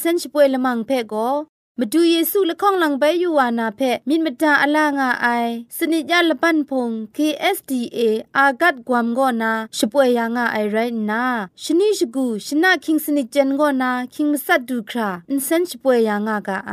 เซนช่วยละมังเพ่ก็มาดูเยซูละข้องหลังใบยูวานาเพ่มินมตาอลางาไอสนิจยาละปันพง KSDA อากัดกวามกอนาช่วยยางาไอไรนาชนิชกูชนะคิงสนิจเจนกอนาคิงมัสัดดูคราอินเซนช่วยยางากาไอ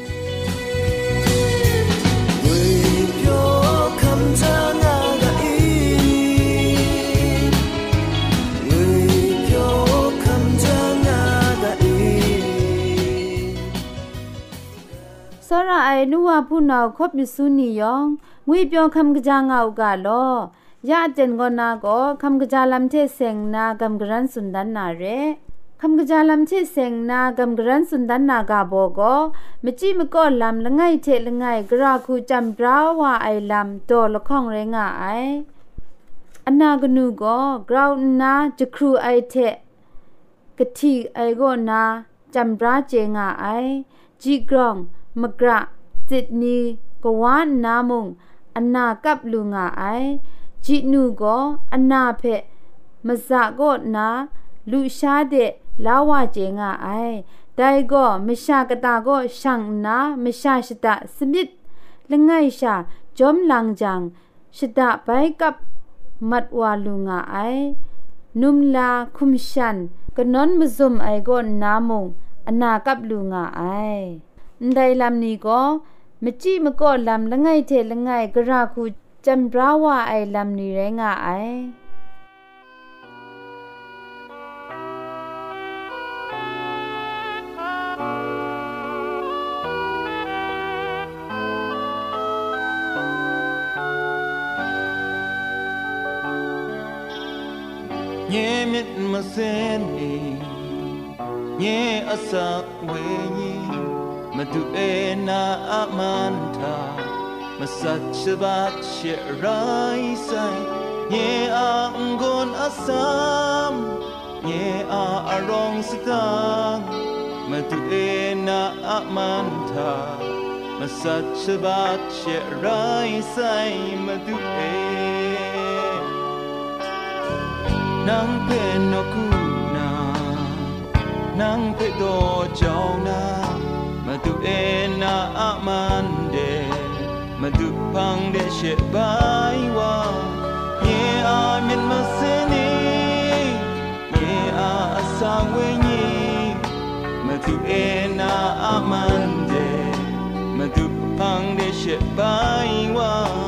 ซอรရအိนငวနူဝูုနောခော့ပစုနီယောငยေပြောခမ်ကကางาာา်ကยาเจนกอนากคำกะจาลำเชเซงนากำกรันสุนดันนาเรคำกะจาลำเชเซงนากำกรันสุนดันนากาโบก็มจิมกอลำลงไงเชลงไงกราคูจำกราวาไอลำโตละข้องเรงาไออนากนูก็กราวนาจะครูไอเทกะทีไอโกนาจำราเจงาไอจีกรองมกระจิตนีกวานามุงอนากับลุงาไอจิตนูก็อนาเพะมะสะก็นาလူရှားတဲ့လာဝကျင်ကအိုင်တိုင်ကောမရှာကတာကောရှန်နာမရှာရှိတာစမစ်လငိုင်ရှာဂျုံလန်ဂျန်ရှိတာဘိုင်ကပ်မတ်ဝါလူငါအိုင်နုမ်လာခုမ်ရှန်ကနွန်မဇုံအိုင်ကောနာမုံအနာကပ်လူငါအိုင်ไดลำนี้ก็มจีมก็ลำละไงเทละไงกระราคูจำราวาไอลำนี้ไรงาไอညင်မြင့်မစင်းနေညင်အစဝေးကြီးมาดูเอนาอามันทามาสัจฉบัดเชรายใสเยอาองกนอาสามเยอาอารองสตางมาดูเอนาอามันทามาสัจฉบัดเชรายใสมาดูเอนางเป็นนกูนานางเป็นตัวเจ้านายသူအနာအမန်တဲ့မသူဖန်တဲ့ရှေဘိုင်ဝါယေအာမြင်မစနေယေအာအစာဝင်းကြီးမသူအနာအမန်တဲ့မသူဖန်တဲ့ရှေဘိုင်ဝါ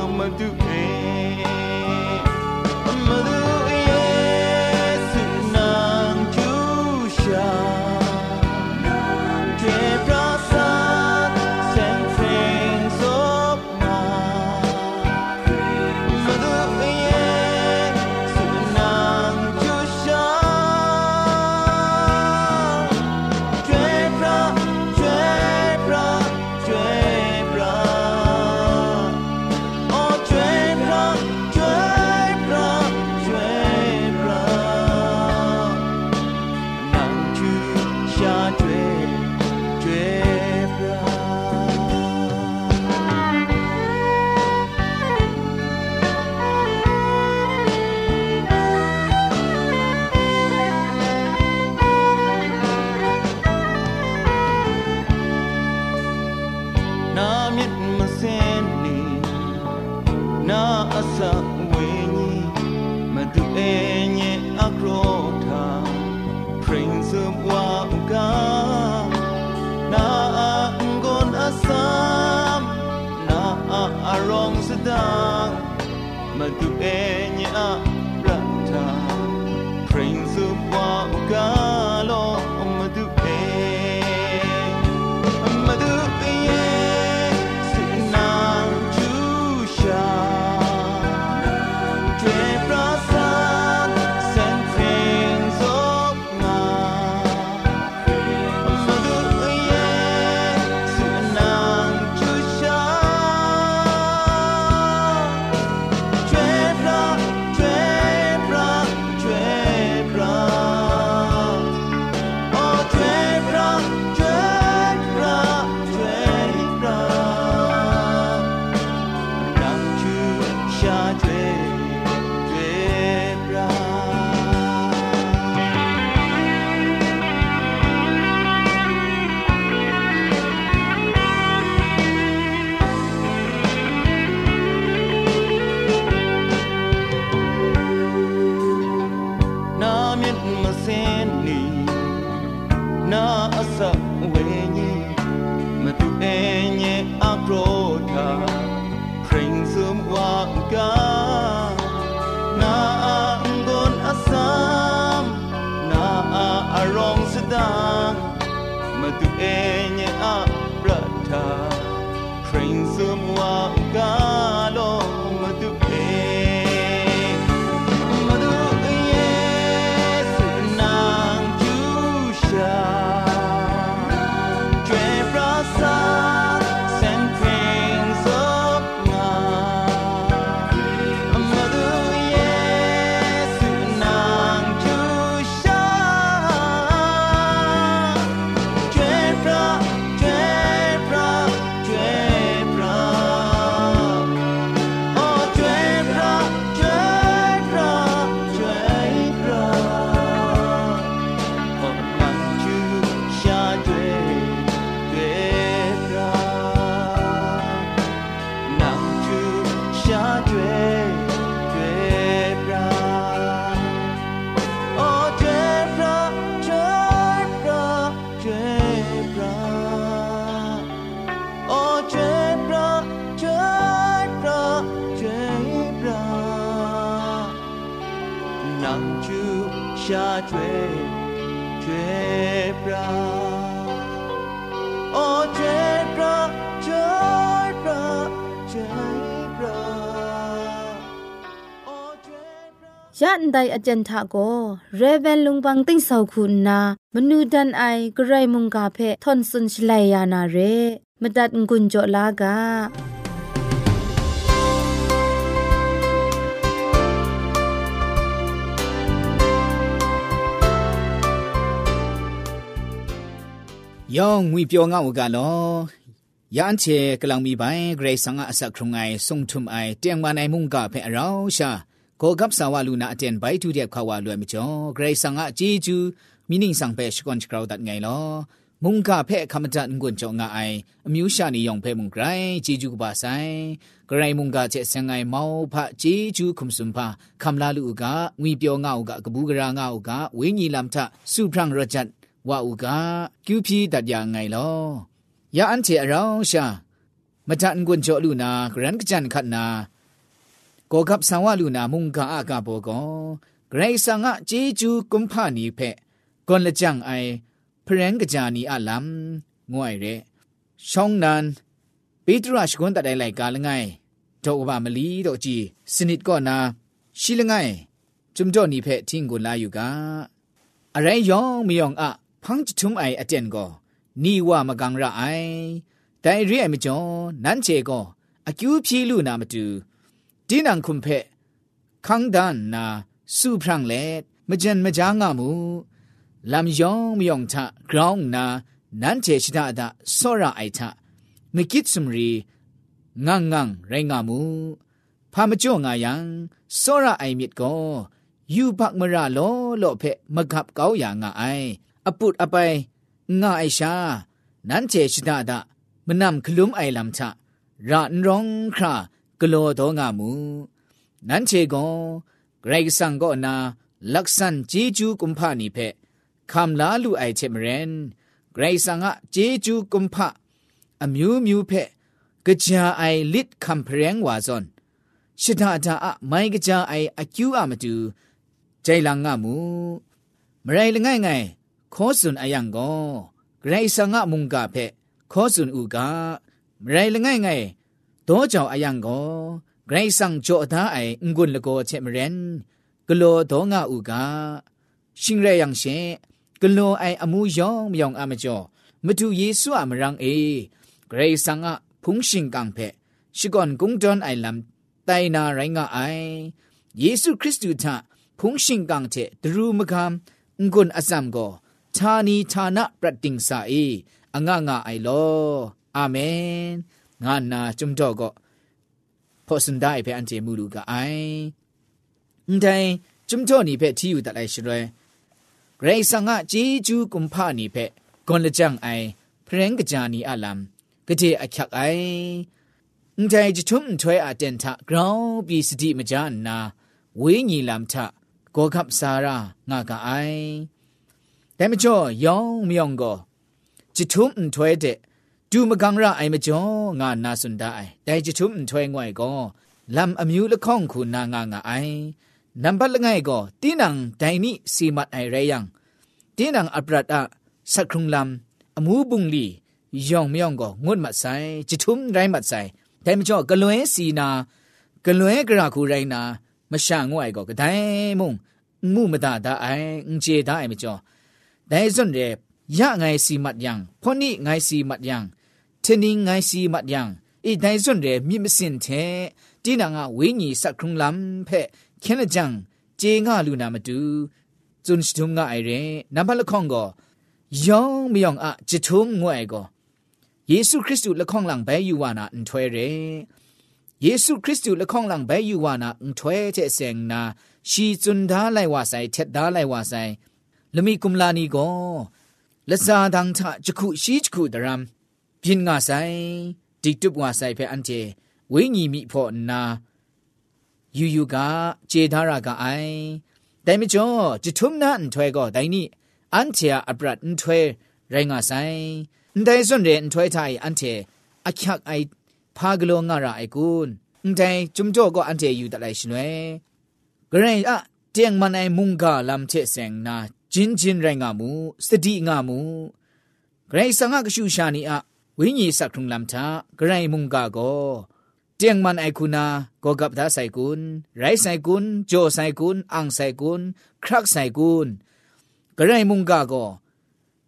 ไดอาจารย์ทะโกเรเวนลุงบังติ้งสาคุณนามนูดันไอกระไรมุงกาเพทอนสุนชเลยานาเรมดัดงุนจลากาယောင်ငွေပြောငောက်ကလောယန်ချေကလောင်မီပိုင်ဂရေဆန်ကအဆက်ခုံငိုင်ဆုံထုမိုင်တຽງမနိုင်မုန်ကဖဲအရောရှာကိုကပ်ဆာဝလူနာအတန်ဘိုက်တူတဲ့ခါဝလွယ်မကျော်ဂရိတ်ဆန်ကအကြီးကျူးမိနင်းဆောင်ပဲရှကွန်ချ်ကရောဒတ်ငိုင်လောမုန်ကဖဲခမတန်ကွန်ကျော်ငါအိုင်အမျိုးရှာနေရောင်ဖဲမုန်ဂရိုင်းဂျီဂျူကပါဆိုင်ဂရိုင်းမုန်ကချက်ဆန်ငိုင်မောင်ဖဂျီဂျူခုံစွန်ဖခမလာလူကငွေပြောငါဥကကပူးကရာငါဥကဝိညာဉ်လမ်ထစုဖရန်ရဂျတ်ဝါဥကကျူဖီတတ်ရငိုင်လောရအန်ချေအရောင်းရှာမတန်ကွန်ကျော်လူနာဂရန်ကကြန်ခတ်နာကိုကပ်ဆံဝလူနာမုန်ကာအကဘောကောဂရိဆာငါဂျေဂျူကွန်ဖာနီဖက်ကွန်လကြံအိုင်ဖရန်ကကြာနီအလမ်ငွိုင်ရဲရှောင်းနန်ပေတရရှ်ကွန်တတိုင်လိုက်ကာလငိုင်တော့ဘာမလီတော့ကြည်စနစ်ကောနာရှိလငိုင်จุมจ่อนี่เพ่ทิ้งกุลาอยู่กาอะไรยองไม่ยองอะพังจะทุ่มไออเจนก็นี่ว่ามากังระไอแต่เรียไม่จ่อนั้นเชก็อากิวพี่ลูนามาดูดินังคุมเพคังดานนาสุพรังเลมจันมจางามูลำยองมยองทะกรองนานันเจชิดาดาสระไอทะมกิดสมรีงังงังไรงามูพามจ่องายังสระไอมิดก็ยูปักมระโลโลเพมกับเกาอย่างงาไออปุดอไปงาไอชานันเจชิดาดามนำคลุมไอลำทะรานร้องคราကလောတော်ငါမူနန်ချေကွန်ဂရိတ်ဆန်ကောနာလက်ဆန်ဂျီဂျူကွန်ဖာနီဖဲခမ်လာလူအိုက်ချေမရန်ဂရိတ်ဆန်ကဂျီဂျူကွန်ဖာအမျိုးမျိုးဖဲကြာအိုင်လစ်ကမ်ပရန်ဝါဇွန်ရှဒတာအမိုင်းကြာအိုင်အကျူးအမတူဂျိုင်လာငါမူမရိုင်လငိုင်ငိုင်ခောစွန်အယံကောဂရိတ်ဆန်ကမုန်ကဖဲခောစွန်ဥကမရိုင်လငိုင်ငိုင်တော့ကြောင့်အယံကိုဂရိတ်ဆောင်ကြောသားအိုင်ငွန်းလကိုချက်မရင်ဂလိုတော့ငါဥကရှင်ရယံရှေဂလိုအိုင်အမှုယောင်မြောင်အမကျော်မတူယေဆုအမရံအေဂရိတ်ဆောင်ကဖုန်ရှင်ကံဖက်ရှိကွန်ကုံတွန်အိုင်လမ်တိုင်နာရိုင်းကအိုင်ယေရှုခရစ်တုထဖုန်ရှင်ကံတဲ့ဒရူမကံငွန်းအစမ်ကိုဌာနီဌာနပရတင်စာအေအငငအိုင်လောအာမင်ငါနာจุမ်ကြော့ကောဖောစန်ဒိုင်ဖဲအန်တီမူလူကအိုင်အန်တိုင်จุမ်ကြော့နီဖဲတီယူတလိုက်ရှရဲဂရေဆန်ငါဂျီဂျူကွန်ဖာနီဖဲဂွန်လကြန်အိုင်ဖရန်ကဂျာနီအလမ်ကတိအချက်အိုင်အန်တိုင်ဂျွမ်ထွဲအတန်တာဂရောင်းပီစတိမကြနာဝေးညီလမ်ထကောကပ်စာရာငါကအိုင်တဲမကျော်ယောင်းမြောင်းကောจิทุมถวยเดจูมกังระไอมจ่องานาสุนดาไอแต่จะชุมถวยง่วยก็ลำอมิวละข้องคุณนางางาไอนับละไงก็ตีนังไดนี่สีมัดไอไรยังตีนังอัปรัดอะสักครุงลำอมูบุงลียองมยองก็งดมัดไซจิทุมไรมัดไซแต่มจ่อกะลวยสีนากะลวยกระคูไรนามะชะง่วยก็กะไดมุงมุมตาดาไออุเจดาไอมจ่อไดซุนเรยะไงสีมัดยังพ่อนี่ไงสีมัดยัง天灵爱西马样，一代尊人密不信天，只能啊为你杀空蓝佩，看了讲，这我路那么多，尊是同爱人，哪怕了看过，用不用啊？只同我爱过，耶稣基督了看人白有话那唔推人，耶稣基督了看人白有话那唔推这生那，是尊他来话塞，贴他来话塞，那咪 kumla 尼个，လက်စားတန်းချခုရှိခုတရမ်ပြင်းငါဆိုင်ဒီတုပ်ငါဆိုင်ဖဲအန်တီဝိညာဉ်မိဖို့နာယူယူကခြေထားရကအိုင်ဒိုင်မကျော်ဂျထုမနာအန်ထွဲကောဒိုင်နီအန်ချာအပရတ်အန်ထွဲရိုင်းငါဆိုင်ဒိုင်စွန်ရဲအန်ထွဲထိုင်အန်တီအချက်အိုင်ဖာဂလောငါရအိုင်ကွန်းဒိုင်ဂျုံကြောကောအန်တီယူတလိုက်ရှင်ဝဲဂရင်အတຽງမနိုင်မုန်ကလမ်ချေဆင်နာဂျင်းဂျင်းရိုင်းငါမူစတိငါမူဂရိတ်ဆန်ငါကရှူရှာနီအဝိညာဉ်สักทุงลำชาไกรมุงกาโกเจียงมันไอคุณาโกกับดาไซกุนไรไซกุนโจไซกุนอังไซกุนครักไซกุนไกรมุงกาโก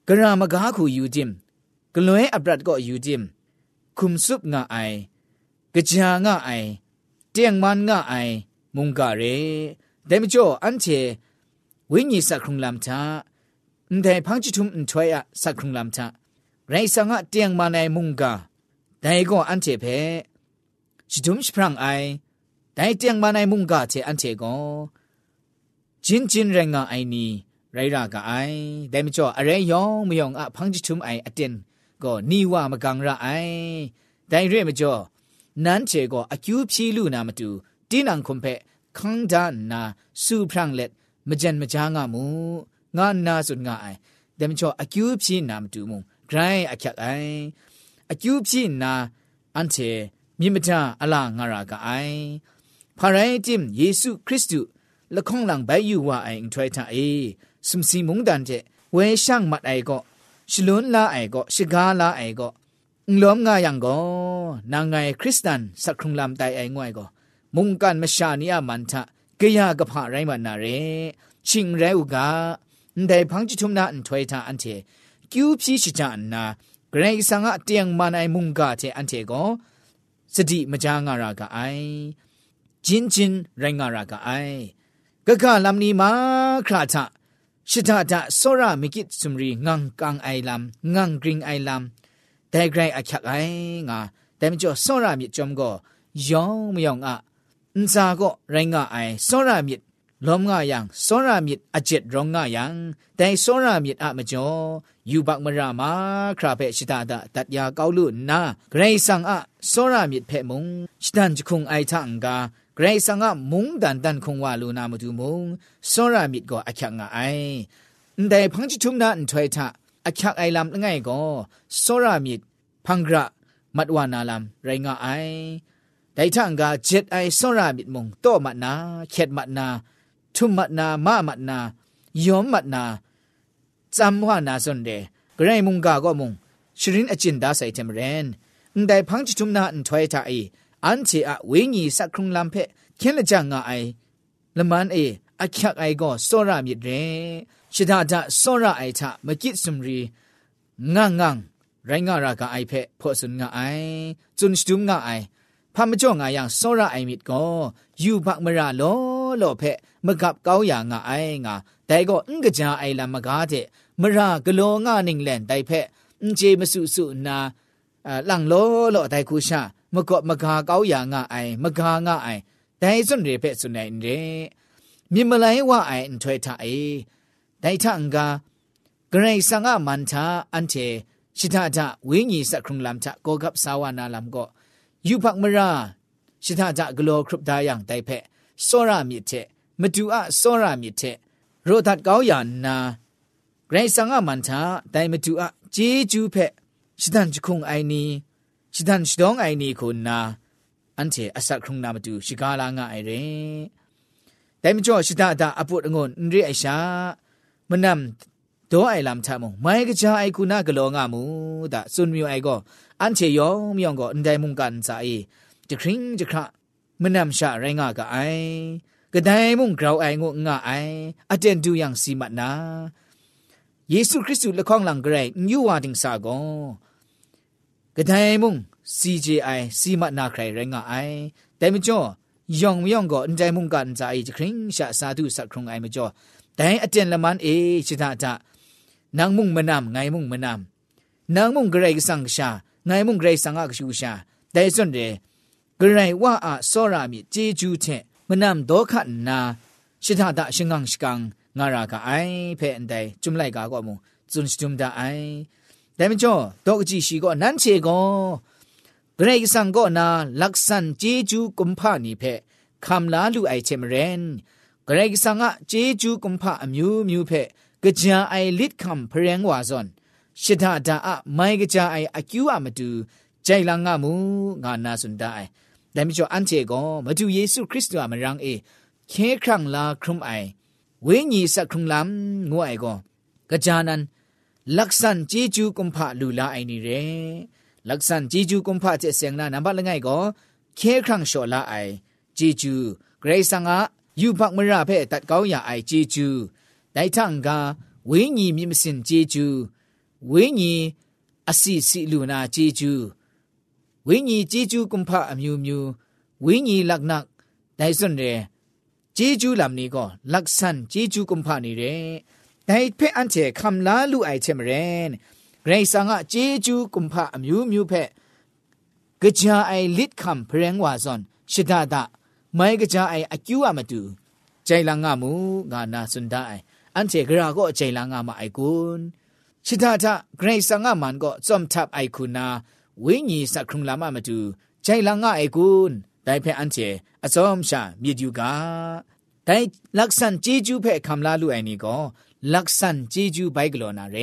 กรามกาคูยูจิมกลวยอับรัดก็ยูจิมคุมซุปงาไอกะจางาไอเจียงมันงาไอมุงกาเรเดมโจอันเชวิญญสักครุงลำชาอันแต่พังจิทุมอันถวยอะสักครุงลำชาไรสังะเตียงมาในมุงกาแต่ก็อันเทเพชิดุมชพรังไอแต่เตียงมาในมุงกาเทอันเทก็จินจินแรงไอนี้ไรรากไอแต่ไม่จ่ออะไรยองไม่ยองอะพังจิทุมไออเตียนก็นี่ว่ามะกังระไอแต่เรื่องไม่จ่อนั้นเทก็อคิวพีลูนามาดูตีนังคมเพคังดานนาสูพรังเล็ดมจันมจางามูงานนาสุดงาไอแต่ไม่จ่ออคิวพีนามดูมุงဂရိုင်းအချက်အိုင်အကျူးဖြစ်နာအန်တီမြင့်မထအလာငါရာကအိုင်ဖာရိုင်တင်ယေရှုခရစ်တုလခုံလံဘဲယူဝအိုင်ထွိုင်တာအေစမ်စီမုန်တန်တဲ့ဝဲရှန့်မတ်အိုင်ကောရှလွန်းလာအိုင်ကောရှကားလာအိုင်ကောล้อมงายังก็นางไงคริสตันสักครุงลำไตไอง่วยก็มุงกันมชานิอามันทะกยากระพาไรมันนาเรชิงไรอุกาได้พังจุชุมนาอันถวยทาอันเทกิวพี่ชิจานนาเกรงสังอะเตียงมันไอมุงกาเทอันเทโกสติมจางารากะไอจินจินไรงารากะไอกะกะลัมนีมาคราทะชิตาตะโซระมิกิสุมรีงังกังไอลัมงังกริงไอลัมแต่ไกรอะคักไองาแต่มจ่อโซระมิจอมโกยองมยองอะอุนซาโกไรงะไอโซระมิလောမငါယံစောရမြစ်အကျက်ရောငါယံတိုင်စောရမြစ်အမကျော်ယူဘမရမခရဖဲ့ရှိတာဒတတ်ယာကောက်လို့နာဂရိဆန်အစောရမြစ်ဖဲ့မုံစတန်ချခုံအိုက်ထန်ကာဂရိဆန်ကမုံဒန်တန်ခုံဝါလူနာမတူမုံစောရမြစ်ကိုအချက်ငါအိုင်တိုင်ဖန်ချထုံနာအန်ထွေထအချက်အိုင်လမ်ငိုင်ကိုစောရမြစ်ဖန်ဂရမတ်ဝနာလမ်ရိုင်ငါအိုင်ဒိုင်ထန်ကဂျက်အိုင်စောရမြစ်မုံတော့မနာချက်မနာทุมัดนามามัดนายอมมัดนาจำว่านาสนเดกรมุงกาก็มุงชรินอจินดาใส่เทมเรนได้พังจิตุมนาอันถอยทาไออันเจอะเวงีสักครุงลำเพะเขียนละจังงาไอละมันเออักยักไอก็สรามิดเรชิดาดาสราไอทะมกิสุมรีงังงังไรงารากาไอเพะพอสุนงาไอจุนชุมงาไอพามจ่องายังสราไอมิดก็อยู่บักมราลอလော့ဖက်မကပ်ကောင်းရာငါအိုင်ငါဒိုင်ကောအင်္ဂကြာအိုင်လာမကားတဲ့မရဂလောငါနင်းလန်ဒိုင်ဖက်အင်ဂျေမဆုဆုနာလန်လောလော့ဒိုင်ခုရှာမကော့မကားကောင်းရာငါအိုင်မကားငါအိုင်ဒိုင်စွန်ရဖက်စွန်နိုင်တဲ့မြင်မလိုင်းဝအိုင်ထွဲထအေးဒိုင်ထအင်္ဂါဂရိဆန်ငါမန်တာအန်တေရှိတာတာဝိညာဉ်စခုံလမ်ချကောကပ်ဆာဝနာလမ်ကောယူဖက်မရာရှိတာတာဂလောခရပဒါယံတိုင်ဖက်စောရမြစ်တဲ့မတူအစောရမြစ်တဲ့ရိုဒတ်ကောင်းယာနာဂရိဆန်ကမန်တာတိုင်မတူအဂျေဂျူးဖက်ရှဒန်ချခုံအိုင်နီရှဒန်ရှဒေါငအိုင်နီကိုနာအန်တီအစခုံနာမတူရှီကာလာငါအိုင်ရင်တိုင်မကျော်ရှဒတာအပုတ်ငုံနရိအရှာမနမ်ဒေါ်အိုင်လမ်ချမုံမိုင်ကကြအိုင်ကူနာကလောငါမူဒါဆွန်မြူအိုင်ကောအန်တီယောမြောင်ကောအန်တိုင်မုန်ကန်စာအေဒီခရင်ဒီခရာမနမ်ရှာရိုင်းငါကအိုင်ကဒိုင်မုန်ကြောက်အိုင်ကိုငါအိုင်အတန်တူយ៉ាងစီမနာယေရှုခရစ်သူလက်ခေါင်လံဂရိတ်ညူဝါဒင်းစာကွန်ကဒိုင်မုန် CJI စီမနာခရိုင်ရိုင်းငါအိုင်တိုင်မကျော်ယောင်ယောင်ကိုအန်တိုင်မုန်ကန်စာအိခရင်ရှာစာသူစခရုံအိုင်မကျော်တိုင်အတန်လမန်အေချစ်တာတာนางมุ่งมานำไงมุ่งมานำนางมุ่งเกรกสังชาไงมุ่งเกรสังอากชูชาแต่ส่วนเดဂရိုင်ဝါအာစောရာမီဂျေဂျူးချက်မနမ်ဒေါခနာရှိထဒရှင်ငန်းရှကန်ငါရာကအိုင်ဖဲအန်တိုင်ဂျုံလိုက်ကာကောမွန်ဇွန်ဂျုံဒအိုင်ဒါမကျော်ဒေါကကြည့်ရှိကောနန်းချေကောဂရိုင်ဆန်ကောနာလက်ဆန်ဂျေဂျူးကွန်ဖာနီဖဲခမ်လာလူအိုင်ချေမရန်ဂရိုင်ဆန်ကဂျေဂျူးကွန်ဖာအမျိုးမျိုးဖဲကြာအိုင်လစ်ခံဖရန်ဝါဇွန်ရှစ်ထဒအမိုင်ကြာအိုင်အကျူအမတူဂျိုင်လာငါမူငါနာစွန်ဒအိုင်แต่ไม่ชอบอันเจก็มาดูเยซูคริสต์ว่ามันรังเอแค่ครั้งละครุมไอเวญีสักครุงลำงัวไอก็กระจานันลักษันจีจูกุมภะลูลาไอนี่เรลักษันจีจูกุมภะเจเสียงนานับบัลงไงก็แค่ครั้งโชลาไอจีจูเกรซังอะยูบักมราเพตัดเกาอย่าไอจีจูได้ทั้งกาเวญีมีมสินจีจูเวญีอสิสิลูนาจีจูဝိညာဉ်ကြီးကျူးကွန်ဖအမျိုးမျိုးဝိညာဉ်လက်နက်ဒိုင်စွန်ရဲကြီးကျူးလမ်နီကောလက်ဆန်ကြီးကျူးကွန်ဖနေရဲဒိုင်ဖက်အန်ချေခမ်လာလူအိုက်ချေမရဲဂရိဆာငါကြီးကျူးကွန်ဖအမျိုးမျိုးဖက်ကြာအိုင်လစ်ခမ်ဖရင်ဝါဇွန်ရှဒဒမိုင်ကြာအိုင်အကျူအမတူဂျိုင်လာငါမူငါနာစွန်ဒအိုင်အန်ချေဂရာကောဂျိုင်လာငါမအိုက်ကွန်ชิดาทะเกรงสังอามันก็จอมทับไอคุณาဝိညာဉ်စခရုံလာမမတူใจลังง่ายกุนได้เพื่อันเจอสอมชามีดยูกาได้ลักษันจีจูเพ่คำลาลูไอนี่ก็ลักษันจีจูไปกลอนาเร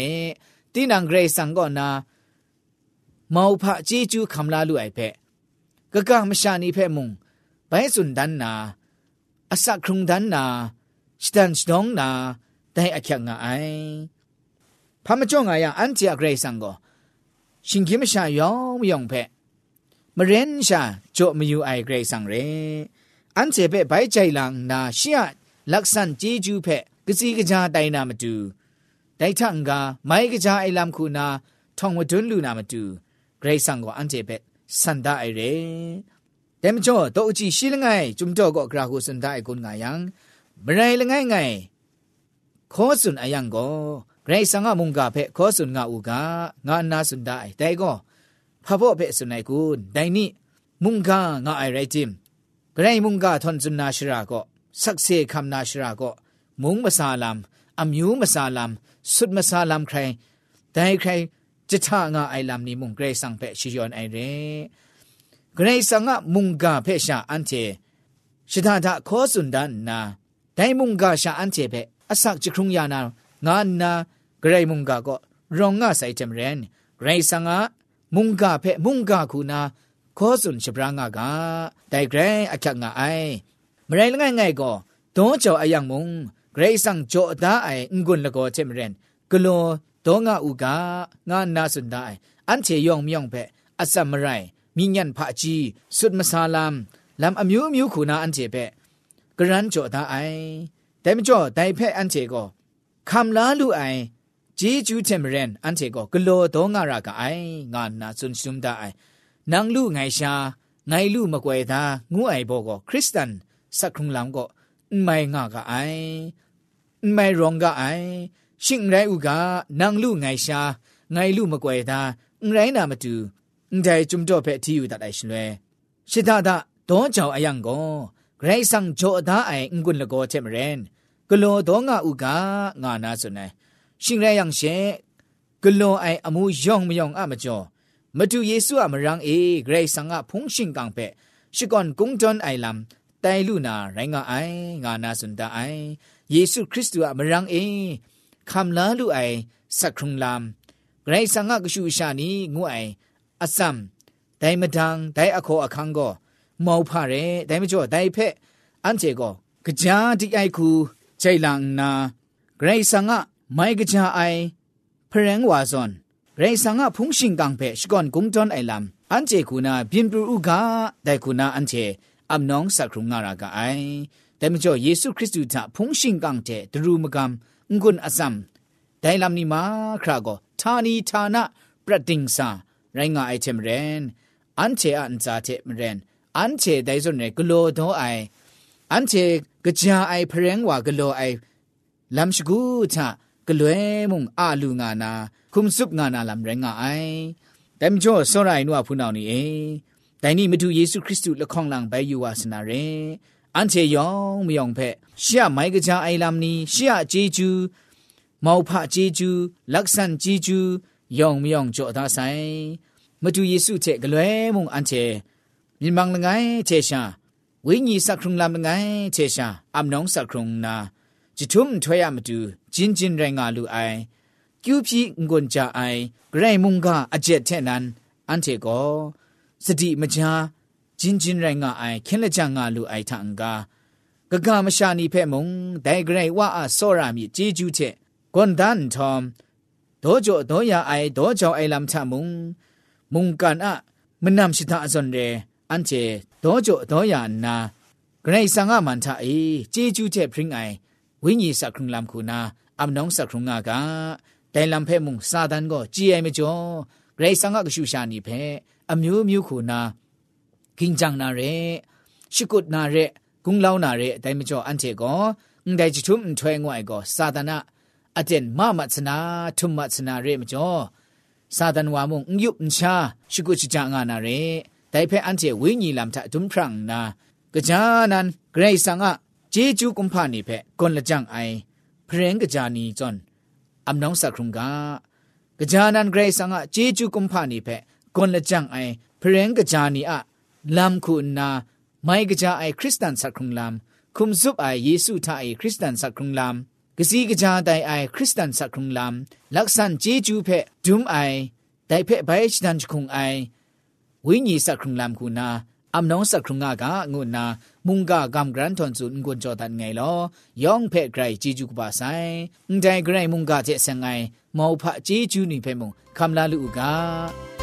ตีนังเกรสังก็นาเมาพระจีจูคำลาลูไอเพ่ก็กางมชานีเพ่มุงไปสุนดันนาอสักครุงดันนาสตันสดองนาได้อคยงไงพระมจ่องไงอันเจอเกรสังก็ရှင်ကိမရှာယောင်မယောင်ဖက်မရင်ရှာကြော့မယူအိုင်ဂရိတ်ဆောင်ရဲအန်ချေဖက်ဘိုက်ချိုင်လန်နာရှီယလက်ဆန်ဂျီဂျူဖက်ကစီကကြတိုင်နာမတူဒိုက်ထန်ကမိုင်ကကြအိုင်လမ်ခုနာထောင်ဝဒွန်းလူနာမတူဂရိတ်ဆောင်ကိုအန်ချေဖက်စန္ဒအိုင်ရဲတဲမကျော်တော့အကြည့်ရှိလငိုင်ဂျုံတော့ကောဂရာဟုစန္ဒအိုင်ကုန်ငါယံမရိုင်လငိုင်ငိုင်ခေါ်စွန်အယံကောဂရိဆန်ငါမုန်ကဖဲခောဆွန်ငါဥကငါနာဆွန်ဒိုင်တိုင်ကောဖဘော့ဖဲဆွန်နိုင်ကူဒိုင်နိမုန်ကငါအိုင်ရိုက်တင်ဂရိမုန်ကထွန်ဆွန်နာရှရာကောဆက်ဆေခမ်နာရှရာကောမုန်မဆာလမ်အမျိုးမဆာလမ်ဆွတ်မဆာလမ်ခိုင်ဒိုင်ခိုင်จิตางาไอลำนี้มุงเกรสังเพชิยอนไอเรเกรสังะมุงกาเพชาอันเจชิตาทะขอสุนดันนาไดมุงกาชาอันเจเพอสักจิครุงยานางานนาဂရိတ်မုန်ကာကောရောင်ငါဆိုင်ချင်ရင်ဂရိတ်ဆန်ငါမုန်ကာဖဲမုန်ကာခုနာခောစွန်ချပရာငါကဒိုင်ဂရိတ်အချက်ငါအိုင်မရိုင်းငိုင်ငိုင်ကောဒုံးချောအယံမုန်ဂရိတ်ဆန်ကြောဒါအိုင်ငွန်းလကောချင်ရင်ဂလောဒေါငါဥကငါနာစွန်ဒိုင်အန်ချေယောင်မြောင်ဖဲအစမရိုင်းမိညံဖာကြီးဆွတ်မဆာလမ်လမ်အမျိုးမျိုးခုနာအန်ချေဖဲกรันจ่อตาไอแต่ไม่จ่อไดแพ่อันเจก็คำลาลูไอจีจูเทมเรนอันเทก็กโลโตงารากไองานนาซุนซุมดาไอนางลู่ไงชาไงลู่มะกวยดางูไอโบก็คริสเตียนสักครุงลำก็ไม่งากไอไม่รองกไอชิงไรอุกานางลู่ไงชาไงลู่มะกวยดาไรนามาดูใจจุมจ่อเปที่อยู่ตัดไอชิลเวชิดาดาတောကြောင့်အယံကိုဂရိတ်ဆန်ဂျိုအသားအိုင်ငွန်းလကိုချက်မရင်ဂလိုတော့ငါဥကငါနာစွနေရှင်ရယံရှေဂလွန်အိုင် အမှုယောင်မယောင်အမကျော်မတူယေစုအမရန်အေဂရိတ်ဆန်ကဖုန်ရှင်ကံပဲရှိကွန်ကုံတန်အိုင်လမ်တိုင်လူနာရိုင်းကအိုင်ငါနာစန်တအိုင်ယေရှုခရစ်တုအမရန်အေခမ်လာလူအိုင်စခရုံလမ်ဂရိတ်ဆန်ကကရှူရှာနီငွအိုင်အစမ်ဒိုင်မဒန်ဒိုင်အခေါ်အခန်းကိုမောက်ဖရဲဒိုင်မကျော်ဒိုင်ဖက်အန်ချေကိုကြာဒီအိုက်ခုချိန်လန်နာဂရိတ်ဆန်ကไม่กจะไอเพรงวาซอนไรสังะพุงชิงกังเปพชก่อนกุงจอนไอลำอันเจคุณาบินปูอุกาแต่คุณาอันเจอัมน้องสักครุงงารากาไอแต่เมื่อเยซูคริสต์ถ้าพุงชิงกังเจตรูมกรรมงุนอซัมได้ลำนี้มาครากทานีทานะประดิงซาไรงาไอเทมเรนอันเจอันจาเทมเรนอันเจได้ส่วนเนกโลโดไออันเจกะจาไอเพรงวากโลไอลำชกูทากล้วยมุงอาลูงานาคุมซุบงานาลำแรงไอแต่มจ่อสรายนัวพูนเอานี่เอแต่นี่มาดูเยซูคริสต์ละข้องหลังไปอยู่วาสนาเรอันเชยองมยองเพะเชื่อไหมกระจาไอลำนี้เชื่อเจจูမောဖဂျေဂျူလက်ဆန်ဂျေဂျူယောင်မြောင်ကြောသားဆိုင်မတူယေစုတဲ့ဂလွဲမုံအန်ချေမြန်မာငငိုင်းချေရှာဝိညာဉ်စခရုံလမ်ငိုင်းချေရှာအမနောင်စခရုံနာဂျီထုမ်ထွေရမတူจินจินไรงาลูไอกิวพีงุนจาไอไกรมุงกาอเจเทนันอันเทโกสติมจาจินจินไรงาไอคินละจางาลูไอทังกากะกามชานีเพ่มงไดไกรว่าอสอรามีเจจูเทกอนดันทอมดอจอดอยาไอดอจอไอลัมทะมุงมุงกันอะมนำชิตาอซอนเรอันเจดอจอดอยานาไกรสังอามันทะเอเจจูเทพริงไอวิญญีสักครุงลัมคูนาအမနောင်းစခုံငါကတိုင်လံဖဲမှုစာတန်ကိုကြည်အိမ်မကျော်ဂရိတ်ဆောင်ကရှူရှာနေဖဲအမျိုးမျိုးခုနာကင်းကြံနာရဲရှီကုတ်နာရဲဂုံလောင်းနာရဲအတိုင်းမကျော်အန်တေကိုငဒိုင်ချွမ်ထွဲငွိုင်ကိုစာတနာအတင်မမစနာထုမစနာရဲမကျော်စာတန်ဝါမုံညုပ်ချာရှီကုတ်ချာငါနာရဲတိုင်ဖဲအန်တေဝိညာဉ်လမ်တာဒွမ်ဖရန်နာကကြာနန်ဂရိတ်ဆောင်ကဂျေဂျူကွန်ဖာနီဖဲကွန်လကြံအိုင်กรงกจานีจอนอำนองสักครุงกากจานันเกรสังะเจจูกุมพานีเพกนละจังไอพรงกจานีอะลำคุณนาไม่กจาไอคริสตันสักครุงลำคุมซุปไอเยซูทาไอคริสตันสักครุงลำกสีกจาไดไอคริสตันสักครุงลำลักษันเจจูเพดุมไอไดเพไบชดันจคุงไอวิญญสักครุงลำคุณนาอัมน้องสักครุงากะงูนามุงกากำกรันทอนสุนกุนจอดันไงลอย่องเพ่ไกรจีจุกบาไซอุนใจไกรมุงกาเจสังไงมอผะจีจูนี่เพ่มุงคำลาลูกา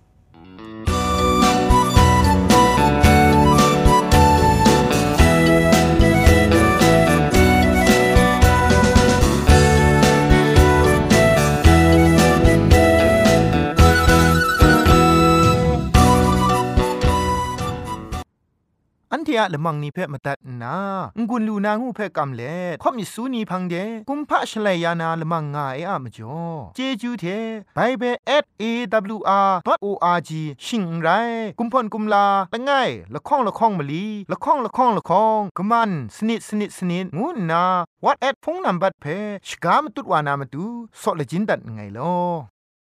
อันเทียละมังนิเพ่มาตัดนางุนลูนางูเพ่กำเล่ข่อมิสูนีพังเดกุมพะชเลยานาละมังงาเออะมจ้อเจจูเท ไปเบสเอวร์ดโออาร์จชิงไร กุมพ่นกุมลา ละไงละข้องละข้องมะลี ละข้องละข้องละข้องกะมันสนิดสนิดสนิดงูนาวอทแอทโฟนนัมเบอร์เพชกามตุดวานามตุสอเลจินดัดไงลอ